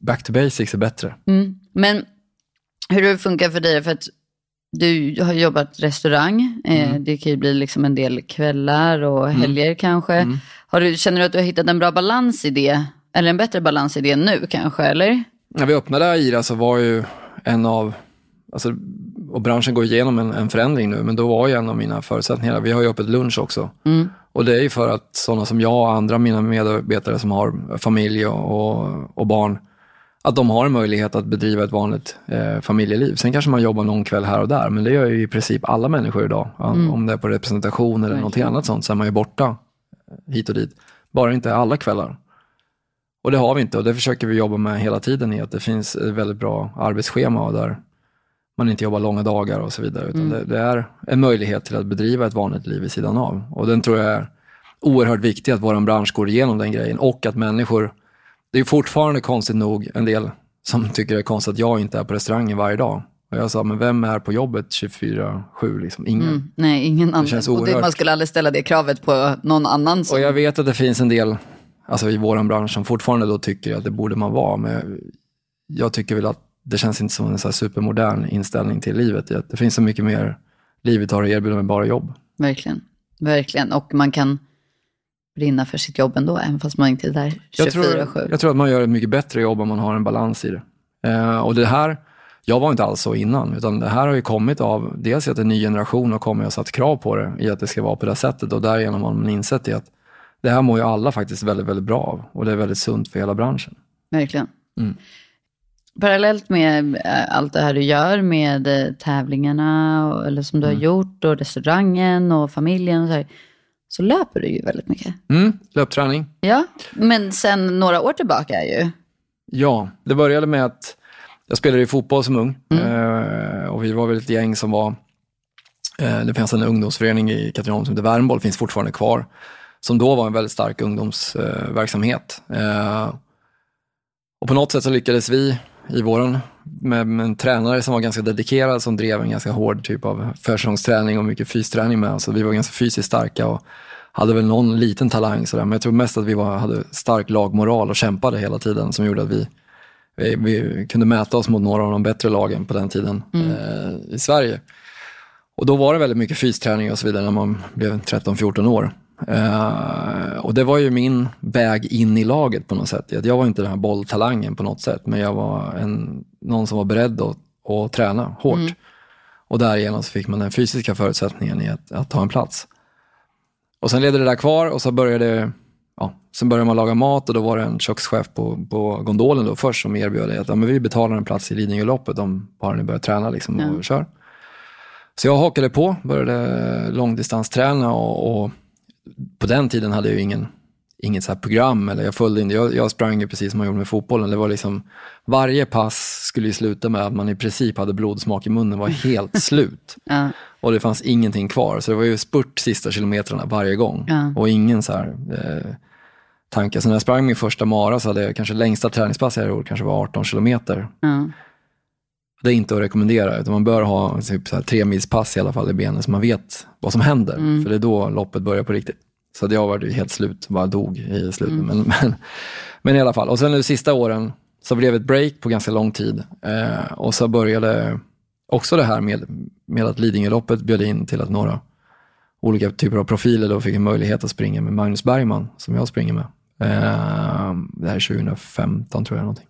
back to basics är bättre. Mm. Men hur det funkar för dig, för att du har jobbat restaurang. Eh, mm. Det kan ju bli liksom en del kvällar och mm. helger mm. kanske. Mm. Har du, känner du att du har hittat en bra balans i det? Eller en bättre balans i det nu kanske, eller? När vi öppnade Aira så var ju en av, alltså, och branschen går igenom en, en förändring nu, men då var ju en av mina förutsättningar, vi har ju öppet lunch också. Mm. Och det är ju för att sådana som jag och andra mina medarbetare som har familj och, och, barn, att de har en möjlighet att bedriva ett vanligt eh, familjeliv. Sen kanske man jobbar någon kväll här och där, men det gör ju i princip alla människor idag. Mm. Om det är på representation eller något annat sånt så är man ju borta hit och dit. Bara inte alla kvällar. Och det har vi inte och det försöker vi jobba med hela tiden i att det finns ett väldigt bra arbetsschema där man inte jobbar långa dagar och så vidare. Utan mm. det, det, är en möjlighet till att bedriva ett vanligt liv vid sidan av. Och den tror jag är oerhört viktig att vår bransch går igenom den grejen och att människor, det är fortfarande konstigt nog en del som tycker det är konstigt att jag inte är på restaurangen varje dag. Och jag sa, men vem är på jobbet 24-7? Liksom? Ingen. Mm, nej, ingen annan. Det och det, man skulle aldrig ställa det kravet på någon annan. Som... Och jag vet att det finns en del alltså i vår bransch som fortfarande då tycker att det borde man vara. Men jag tycker väl att det känns inte som en så supermodern inställning till livet. Det finns så mycket mer livet har att erbjuda med bara jobb. Verkligen. Verkligen. Och man kan brinna för sitt jobb ändå, även fast man inte är där 24-7. Jag tror, jag tror att man gör ett mycket bättre jobb om man har en balans i det. Eh, och det här jag var inte alls så innan, utan det här har ju kommit av dels att en ny generation har kommit och satt krav på det i att det ska vara på det sättet och därigenom har man insett det att det här mår ju alla faktiskt väldigt, väldigt bra av och det är väldigt sunt för hela branschen. Verkligen. Mm. Parallellt med eh, allt det här du gör med eh, tävlingarna, eller som du mm. har gjort, och restaurangen och familjen och så här, så löper du ju väldigt mycket. Mm, löpträning. Ja, men sen några år tillbaka ju. Ja, det började med att jag spelade ju fotboll som ung mm. Eh, och vi var väl ett gäng som var, eh, det fanns en ungdomsförening i Katrineholm som heter Värmboll, finns fortfarande kvar, som då var en väldigt stark ungdomsverksamhet. Eh, och på något sätt så lyckades vi i våren med, med, en tränare som var ganska dedikerad, som drev en ganska hård typ av försäsongsträning och mycket fysträning med. Så vi var ganska fysiskt starka och hade väl någon liten talang sådär. Men jag tror mest att vi var, hade stark lagmoral och kämpade hela tiden som gjorde att vi vi, vi, kunde mäta oss mot några av de bättre lagen på den tiden mm. eh, i Sverige. Och då var det väldigt mycket fysträning och så vidare när man blev 13-14 år. Eh, och det var ju min väg in i laget på något sätt. Jag var inte den här bolltalangen på något sätt, men jag var en, någon som var beredd att, att träna hårt. Mm. Och därigenom så fick man den fysiska förutsättningen i att, att ta en plats. Och sen ledde det där kvar och så började ja, sen började man laga mat och då var det en kökschef på, på gondolen då först som erbjöd att ja, men vi betalar en plats i Lidingöloppet om bara ni börjar träna liksom och ja. kör. Så jag hakade på, började långdistansträna och, och på den tiden hade jag ju ingen, inget så här program. Eller jag, följde in, jag, jag sprang ju precis som man gjorde med fotbollen. Det var liksom, varje pass skulle ju sluta med att man i princip hade blodsmak i munnen, var helt slut. Ja. Och det fanns ingenting kvar. Så det var ju spurt sista kilometrarna varje gång. Ja. Och ingen så här, eh, tanke. Så när jag sprang min första mara så hade jag kanske längsta träningspass jag gjort kanske var 18 kilometer. Ja. Det är inte att rekommendera, utan man bör ha typ så här tre mils pass i alla fall i benen så man vet vad som händer. För det är då loppet börjar på riktigt. Så jag var ju helt slut, bara dog i slutet. Men, men, men i alla fall, och sen de sista åren så blev det ett break på ganska lång tid. Eh, och så började också det här med, med att Lidingöloppet bjöd in till att några olika typer av profiler då fick en möjlighet att springa med Magnus Bergman, som jag springer med. Eh, det här är 2015 tror jag någonting.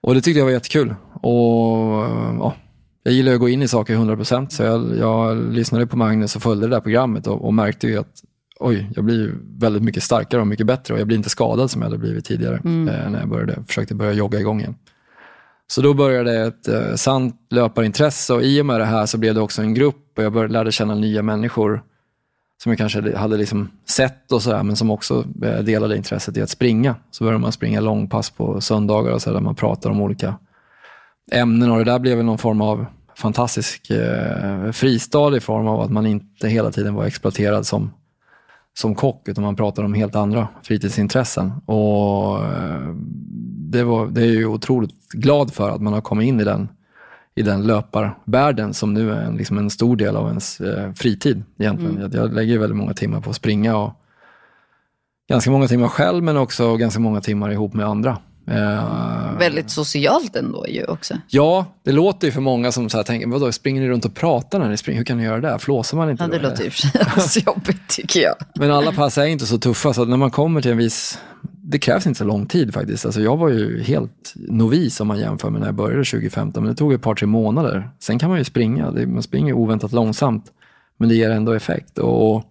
Och det tyckte jag var jättekul. Och ja, jag gillar att gå in i saker 100% så jag, jag lyssnade på Magnus och följde det där programmet och, och märkte ju att oj, jag blir väldigt mycket starkare och mycket bättre och jag blir inte skadad som jag hade blivit tidigare eh, när jag började, försökte börja jogga igång igen. Så då började ett eh, sant löparintresse och i och med det här så blev det också en grupp och jag började, lärde känna nya människor som jag kanske hade liksom sett och sådär, men som också eh, delade intresset i att springa. Så började man springa långpass på söndagar och så där man pratar om olika ämnen och det där blev någon form av fantastisk eh, fristad i form av att man inte hela tiden var exploaterad som, som kock, utan man pratade om helt andra fritidsintressen. Och eh, det, var, det är ju otroligt glad för att man har kommit in i den, i den löparvärlden som nu är en, liksom en stor del av ens eh, fritid egentligen. Jag, jag lägger väldigt många timmar på att springa och ganska många timmar själv men också ganska många timmar ihop med andra. Eh, Väldigt socialt ändå ju också. Ja, det låter ju för många som så här tänker, vadå, springer ni runt och pratar när ni springer? Hur kan ni göra det? Flåsar man inte Ja, det då? låter i och för sig jobbigt tycker jag. Men alla pass är inte så tuffa, så när man kommer till en viss... Det krävs inte så lång tid faktiskt. Alltså jag var ju helt novis om man jämför med när jag började 2015, men det tog ett par, tre månader. Sen kan man ju springa, man springer oväntat långsamt, men det ger ändå effekt. Och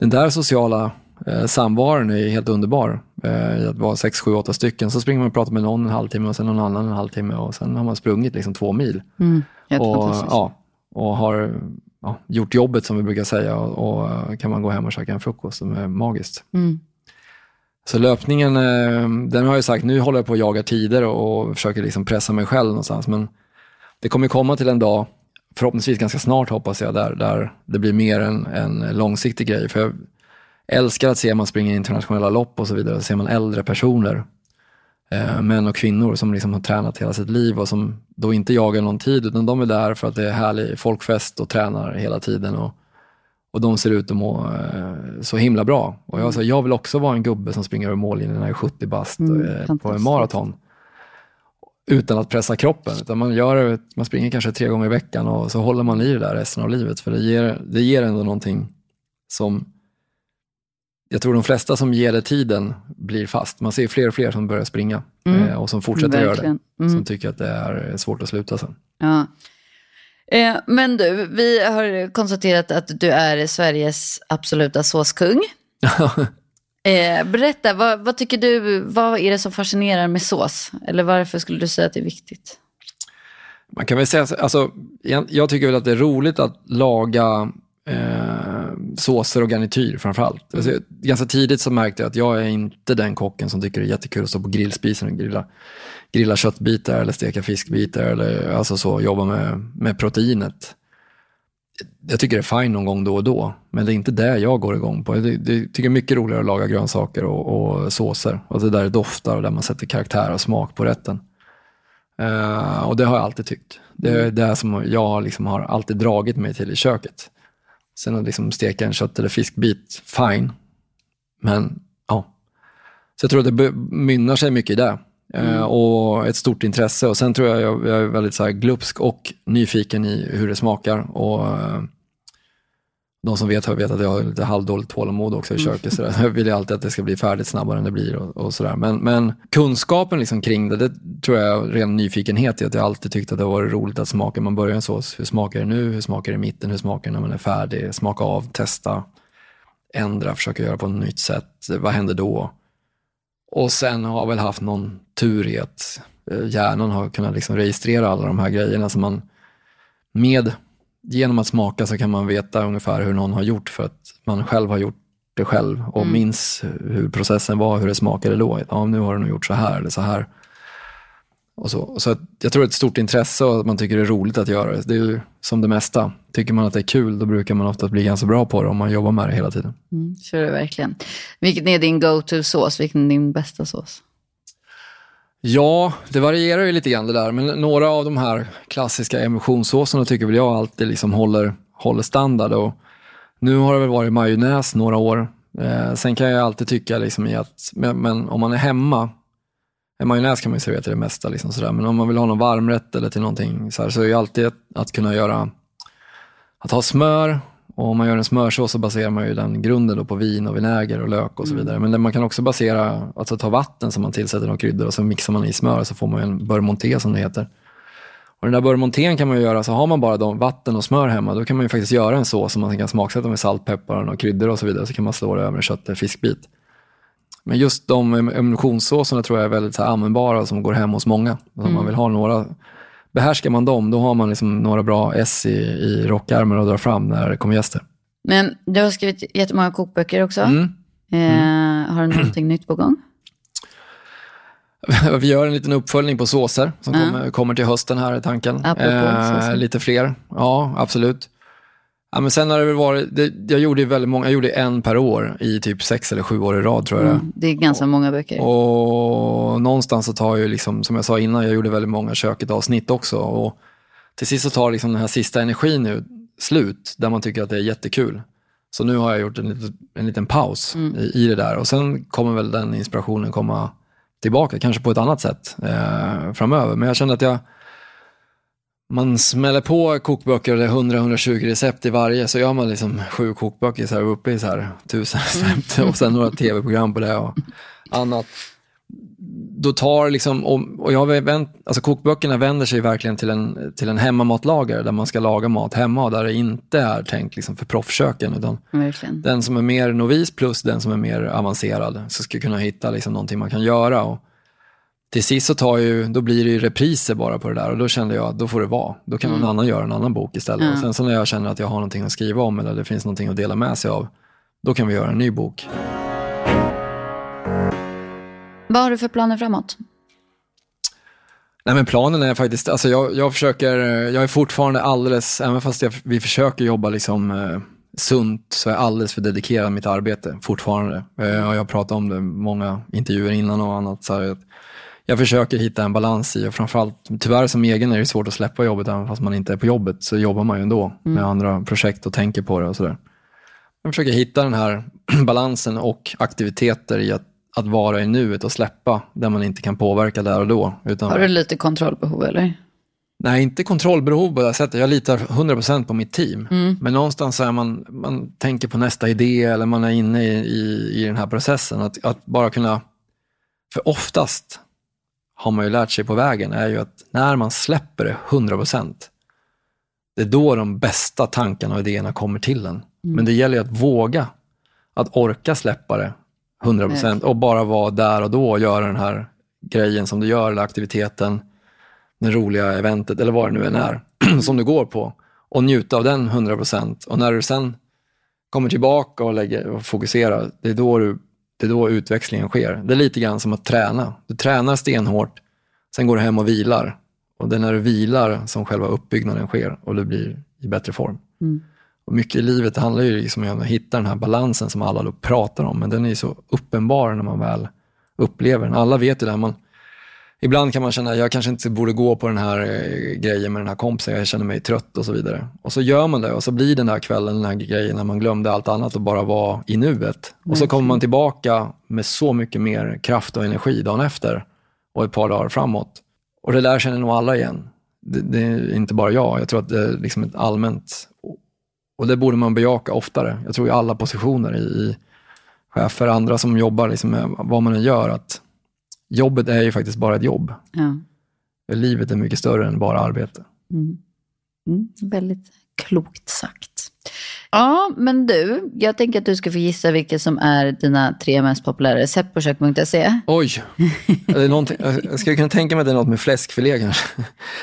den där sociala eh, samvaron är ju helt underbar. Eh, i att vara sex, sju, åtta stycken, så springer man och pratar med någon en halvtimme och sen någon annan en halvtimme och sen har man sprungit liksom två mil. Helt och, ja, och har ja, gjort jobbet som vi brukar säga och, och eh, kan man gå hem och käka en frukost som är magiskt. Mm. Så löpningen, eh, den har jag sagt, nu håller jag på att jaga tider och, och försöker liksom pressa mig själv någonstans. Men det kommer komma till en dag, förhoppningsvis ganska snart hoppas jag, där, där det blir mer en, en långsiktig grej. För jag älskar att se man springer internationella lopp och så vidare, så ser man äldre personer, eh, män och kvinnor som liksom har tränat hela sitt liv och som då inte jagar någon tid, utan de är där för att det är härlig folkfest och tränar hela tiden. Och, och de ser ut att må eh, så himla bra. Och jag sa, jag vill också vara en gubbe som springer över mållinjen när jag är 70 bast Mm, eh, på en maraton. Utan att pressa kroppen. Utan man, gör, man springer kanske tre gånger i veckan och så håller man i det där resten av livet. För det ger, det ger ändå någonting som jag tror de flesta som ger det tiden blir fast. Man ser fler och fler som börjar springa eh, och som fortsätter göra det. Mm. Som tycker att det är svårt att sluta sen. Ja. Eh, men du, vi har konstaterat att du är Sveriges absoluta såskung. Eh, berätta, vad, vad tycker du, vad är det som fascinerar med sås? Eller varför skulle du säga att det är viktigt? Man kan väl säga, så- alltså, jag, jag tycker väl att det är roligt att laga eh, såser och garnityr framförallt. Alltså, ganska tidigt så märkte jag att jag är inte den kocken som tycker det är jättekul att stå på grillspisen och grilla, grilla köttbitar eller steka fiskbitar eller alltså så, jobba med, med proteinet. Jag tycker det är fine någon gång då och då, men det är inte det jag går igång på. Jag ty- jag tycker det är mycket roligare att laga grönsaker och, och såser. Och det där doftar och där man sätter karaktär och smak på rätten. Eh, och det har jag alltid tyckt. Det är det som jag liksom har alltid dragit mig till i köket. Sen att liksom steka en kött eller fiskbit, fine. Men ja. Så jag tror att det mynnar sig mycket i det. Eh, och ett stort intresse. Och sen tror jag jag, jag är väldigt så glupsk och nyfiken i hur det smakar. Och eh, de som vet har vet att jag har lite halvdåligt tålamod också i köket. Så där. Jag vill ju alltid att det ska bli färdigt snabbare än det blir. Och, och sådär. Men, men kunskapen liksom kring det, det tror jag är ren nyfikenhet i. Att jag alltid tyckt att det varit roligt att smaka. Man börjar en sås, hur smakar det nu? Hur smakar det i mitten? Hur smakar det när man är färdig? Smaka av, testa, ändra, försöka göra på ett nytt sätt. Vad händer då? Och sen har jag väl haft någon tur i att eh, hjärnan har kunnat liksom registrera alla de här grejerna som man med, genom att smaka så kan man veta ungefär hur någon har gjort för att man själv har gjort det själv och Mm. minns hur processen var, hur det smakade då. Ja, nu har du nog gjort så här eller så här. Och så. så jag tror det är ett stort intresse och att man tycker det är roligt att göra det. Det är ju som det mesta. Tycker man att det är kul, då brukar man ofta bli ganska bra på det om man jobbar med det hela tiden. Mm, så är det verkligen. Vilken är din go-to-sås? Vilken är din bästa sås? Ja, det varierar ju lite grann det där, men några av de här klassiska emulsionssåserna tycker väl jag alltid liksom håller, håller standard. Och nu har det väl varit majonnäs några år. Eh, sen kan jag alltid tycka liksom i att, men, men om man är hemma, en majonnäs kan man ju servera till det mesta, liksom sådär. men om man vill ha någon varmrätt eller till någonting så, här, så är ju alltid att, att kunna göra, att ha smör, och om man gör en smörsås så baserar man ju den grunden på vin och vinäger och lök och så vidare. Men man kan också basera, alltså ta vatten som man tillsätter några kryddor och så mixar man i smör och så får man en beurre som det heter. Och den där beurre kan man göra, så har man bara de, vatten och smör hemma, då kan man ju faktiskt göra en sås som man kan smaksätta med salt, peppar och kryddor och så vidare. Så kan man slå det över en kött eller fiskbit. Men just de em- emulsionssåserna tror jag är väldigt så här, användbara som går hem hos många. Alltså Om man vill ha några, behärskar man dem, då har man liksom några bra S i, i rockärmen att dra fram när det kommer gäster. Men du har skrivit jättemånga kokböcker också. Mm. Eh, har du någonting nytt på gång? Vi gör en liten uppföljning på såser som Ja. kommer, kommer till hösten här i tanken. Eh, lite fler, ja absolut. Ja, men sen har det väl varit, det, jag gjorde väldigt många, jag gjorde en per år i typ sex eller sju år i rad tror jag det är. Mm, det är ganska många böcker. Och någonstans så tar ju, liksom, som jag sa innan, jag gjorde väldigt många köket-avsnitt också. Och till sist så tar liksom den här sista energin nu slut, där man tycker att det är jättekul. Så nu har jag gjort en, liten- en liten paus i, i det där. Och sen kommer väl den inspirationen komma tillbaka, kanske på ett annat sätt eh, framöver. Men jag känner att jag, man smäller på kokböcker och det är 100-120 recept i varje, så gör man liksom sju kokböcker så här uppe i så här tusen recept och sen några tv-program på det och annat. Då tar liksom, och, jag har vänt, alltså kokböckerna vänder sig verkligen till en, till en hemmamatlagare där man ska laga mat hemma och där det inte är tänkt liksom för proffsköken utan Verkligen. den som är mer novis plus den som är mer avancerad så ska kunna hitta liksom någonting man kan göra. Och till sist så tar ju, då blir det ju repriser bara på det där och då kände jag att då får det vara. Då kan någon annan göra en annan bok istället. Och sen så när jag känner att jag har någonting att skriva om eller det finns någonting att dela med sig av, då kan vi göra en ny bok. Vad har du för planer framåt? Nej men planen är faktiskt, alltså jag, jag försöker, jag är fortfarande alldeles, även fast jag, vi försöker jobba liksom eh, sunt, så är jag alldeles för dedikerad mitt arbete fortfarande. Eh, och jag har pratat om det i många intervjuer innan och annat. Så här, jag försöker hitta en balans i, och framförallt, tyvärr som egen är det svårt att släppa jobbet, även fast man inte är på jobbet, så jobbar man ju ändå med andra projekt och tänker på det och sådär. Jag försöker hitta den här balansen och aktiviteter i att, att vara i nuet och släppa där man inte kan påverka där och då. Utan Har du lite kontrollbehov eller? Nej, inte kontrollbehov på det här sättet. Jag litar 100% på mitt team. Men någonstans är man, man tänker på nästa idé eller man är inne i, i, i den här processen. Att, att bara kunna, för oftast har man ju lärt sig på vägen, är ju att när man släpper det 100%, det är då de bästa tankarna och idéerna kommer till en. Men det gäller ju att våga, att orka släppa det 100% och bara vara där och då och göra den här grejen som du gör, eller aktiviteten, det roliga eventet eller vad det nu än är som du går på och njuta av den 100%. Och när du sen kommer tillbaka och, lägger, och fokuserar, det är, då du, det är då utväxlingen sker. Det är lite grann som att träna. Du tränar stenhårt, sen går du hem och vilar. Och det är när du vilar som själva uppbyggnaden sker och du blir i bättre form. Och mycket i livet handlar ju liksom om att hitta den här balansen som alla då pratar om, men den är ju så uppenbar när man väl upplever den. Alla vet ju det, man, ibland kan man känna att jag kanske inte borde gå på den här eh, grejen med den här kompisen, jag känner mig trött och så vidare. Och så gör man det och så blir den där kvällen, den här grejen när man glömde allt annat och bara var i nuet. Och så kommer man tillbaka med så mycket mer kraft och energi dagen efter och ett par dagar framåt. Och det där känner nog alla igen. Det, det är inte bara jag, jag tror att det är liksom ett allmänt och det borde man bejaka oftare. Jag tror i alla positioner, i, chefer, andra som jobbar liksom med vad man än gör, att jobbet är ju faktiskt bara ett jobb. Ja. Livet är mycket större än bara arbete. Mm. Mm, väldigt klokt sagt. Ja, men du, jag tänker att du ska få gissa vilka som är dina tre mest populära recept på kök.se. Oj, är det någonting- jag skulle kunna tänka mig att det är något med fläskfilé kanske.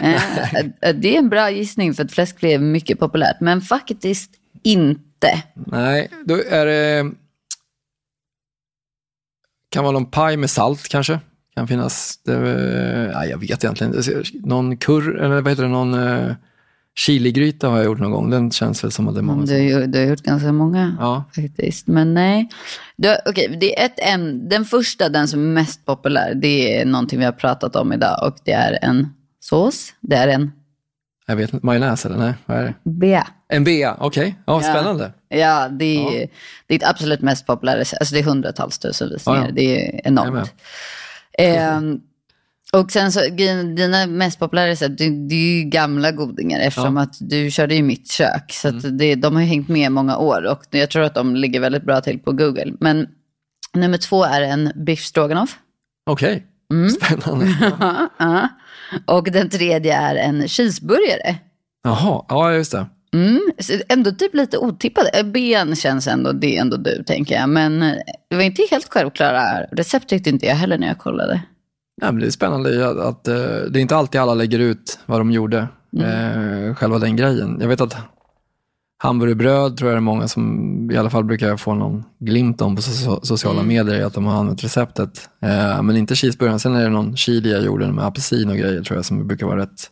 Eh, eh, det är en bra gissning för att fläskfilé är mycket populärt, men faktiskt inte. Nej, då är det Kan vara någon paj med salt kanske. Kan finnas, det, nej, jag vet egentligen inte. Någon kurr, eller vad heter det, någon uh, chiligryta har jag gjort någon gång. Den känns väl som att det är många Mm, som... du, du har gjort ganska många Ja, faktiskt. Men nej. Du, okej, det är ett ämne. Den första, den som är mest populär, det är någonting vi har pratat om idag. Och det är en sås. Det är en jag vet inte. Majonnäs eller? Nej, vad är det? bea. En bea, okej. Ja, Ja. spännande. Ja, det är, det är absolut mest populära. Alltså det är hundratals tusen visningar. Ja, ja. Det är Jag Ehm, och sen så, dina mest populära recept, det, det är ju gamla godingar eftersom att du körde ju mitt kök. Så Mm. det, de har ju hängt med i många år och jag tror att de ligger väldigt bra till på Google. Men nummer två är en biff stroganoff. Okej, Mm. spännande. Ja. och den tredje är en cheeseburgare. Jaha, ja just det. Mm, ändå typ lite otippad. Eh, Ben känns ändå, det är ändå du tänker jag. Men eh, det var inte helt självklara recept tyckte inte jag heller när jag kollade. Ja, men det är spännande att, att eh, det är inte alltid alla lägger ut vad de gjorde. Eh, själva den grejen. Jag vet att hamburgerbröd tror jag det är många som i alla fall brukar få någon glimt om på so sociala medier, att de har använt receptet. Eh, men inte cheeseburgaren. Sen är det någon chili jag gjorde med apelsin och grejer tror jag som brukar vara rätt,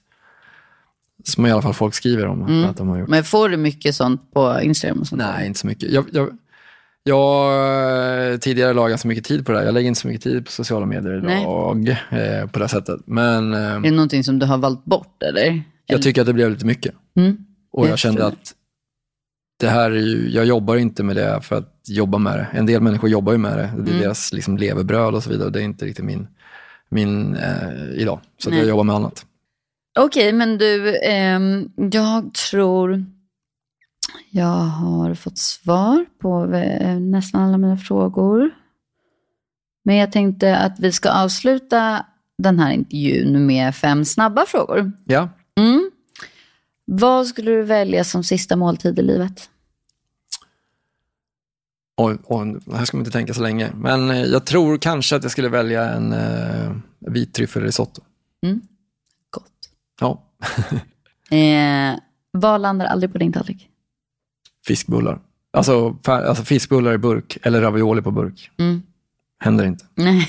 som i alla fall folk skriver om att de har gjort. Men får du mycket sånt på Instagram och sånt? Nej, inte så mycket. Jag, jag, jag eh, tidigare la ganska mycket tid på det här. Jag lägger inte så mycket tid på sociala medier idag eh, på det sättet. Men eh, Är det någonting som du har valt bort eller? jag tycker att det blev lite mycket. Mm. Och jag Jag kände att det här är ju, jag jobbar inte med det för att jobba med det. En del människor jobbar ju med det. Det är Mm. deras liksom levebröd och så vidare. Det är inte riktigt min, min eh, idag. Så jag jobbar med annat. Okej, men du, ehm, jag tror jag har fått svar på eh, nästan alla mina frågor. Men jag tänkte att vi ska avsluta den här intervjun med fem snabba frågor. Ja, Mm. Vad skulle du välja som sista måltid i livet? och, och här ska man inte tänka så länge. Men eh, jag tror kanske att jag skulle välja en eh, vit tryffelrisotto. Ja, Eh, vad landar aldrig på din tallrik? fiskbullar. Alltså, alltså fiskbullar i burk eller ravioli på burk. Mm. Händer inte. Nej.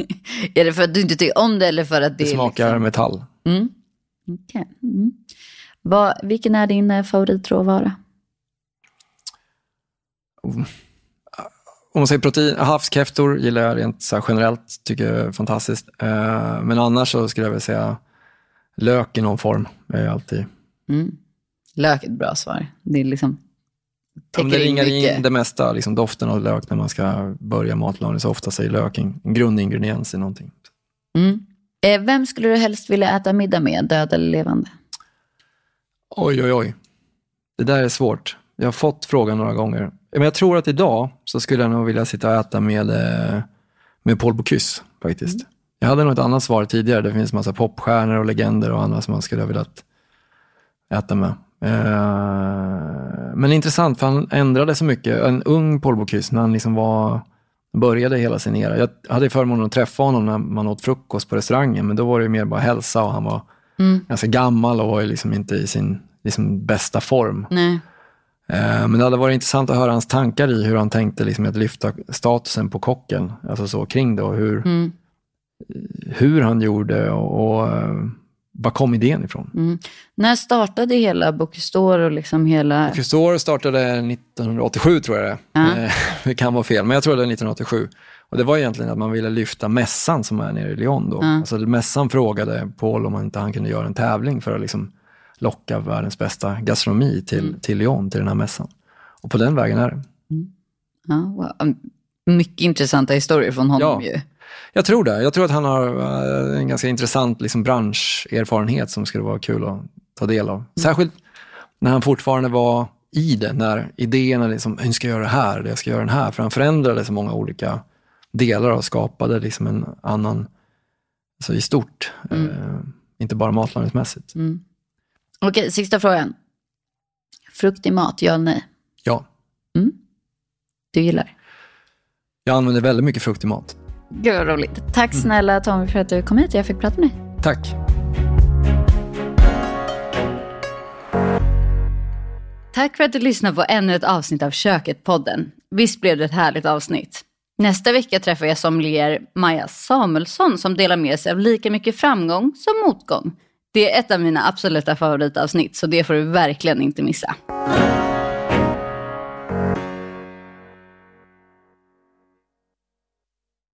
är det för att du inte tycker om det eller för att det, Det smakar Liksom... metall. Mm. Okej. Mm. Vad, vilken är din eh, favoritråvara? Om man säger protein, havskräftor gillar jag rent så generellt, tycker jag är fantastiskt. Eh, men annars så skulle jag vilja säga lök i någon form. är alltid. Mm. Lök är ett bra svar. Det är liksom... Ja, det in ringar mycket. in det mesta, liksom doften av lök när man ska börja matlagning. Så ofta säger lök en en grundingrediens i någonting. Mm. Eh, vem skulle du helst vilja äta middag med, död eller levande? Oj, oj, oj. Det där är svårt. Jag har fått frågan några gånger. Men jag tror att idag så skulle jag nog vilja sitta och äta med, eh, med Paul Bocuse faktiskt. Jag hade nog ett annat svar tidigare. Det finns massa popstjärnor och legender och andra som man skulle ha velat äta med. Eh, men intressant, för han ändrade så mycket. En ung Paul Bocuse, när han liksom var, började hela sin era. Jag hade förmånen att träffa honom när man åt frukost på restaurangen, men då var det mer bara hälsa och han var ganska gammal och var liksom inte i sin liksom, bästa form. Nej. Eh, Men det hade varit intressant att höra hans tankar i hur han tänkte liksom, att lyfta statusen på kocken, alltså så kring det och hur, Mm. Hur han gjorde och, och eh, var kom idén ifrån? Mm. När startade hela Bocuse och liksom hela... Custor startade 1987 tror jag det Ja. Eh, Det kan vara fel, men jag tror det är 1987. Och det var egentligen att man ville lyfta mässan som är nere i Lyon då. Ja. Alltså mässan frågade Paul om inte han kunde göra en tävling för att liksom locka världens bästa gastronomi till, Mm. till Lyon, till den här mässan. Och på den vägen är det. Ja, wow. Mycket intressanta historier från honom Ja. ju. Jag tror det. Jag tror att han har eh, en ganska intressant liksom, branscherfarenhet som skulle vara kul att ta del av. Särskilt när han fortfarande var i det, när idéerna liksom, jag ska göra det här, jag ska göra den här. För han förändrade så många olika delar och skapade liksom en annan, alltså i stort, eh, inte bara matlagningsmässigt. Mm. Okej, sista frågan. Frukt i mat, ja eller nej? Ja, Du gillar? jag använder väldigt mycket frukt i mat. Gud vad roligt. Tack snälla Tommy för att du kom hit och jag fick prata med dig. Tack. Tack för att du lyssnade på ännu ett avsnitt av Köket-podden. Visst blev det ett härligt avsnitt? Nästa vecka träffar jag sommelier Maja Samuelsson som delar med sig av lika mycket framgång som motgång. Det är ett av mina absoluta favoritavsnitt så det får du verkligen inte missa.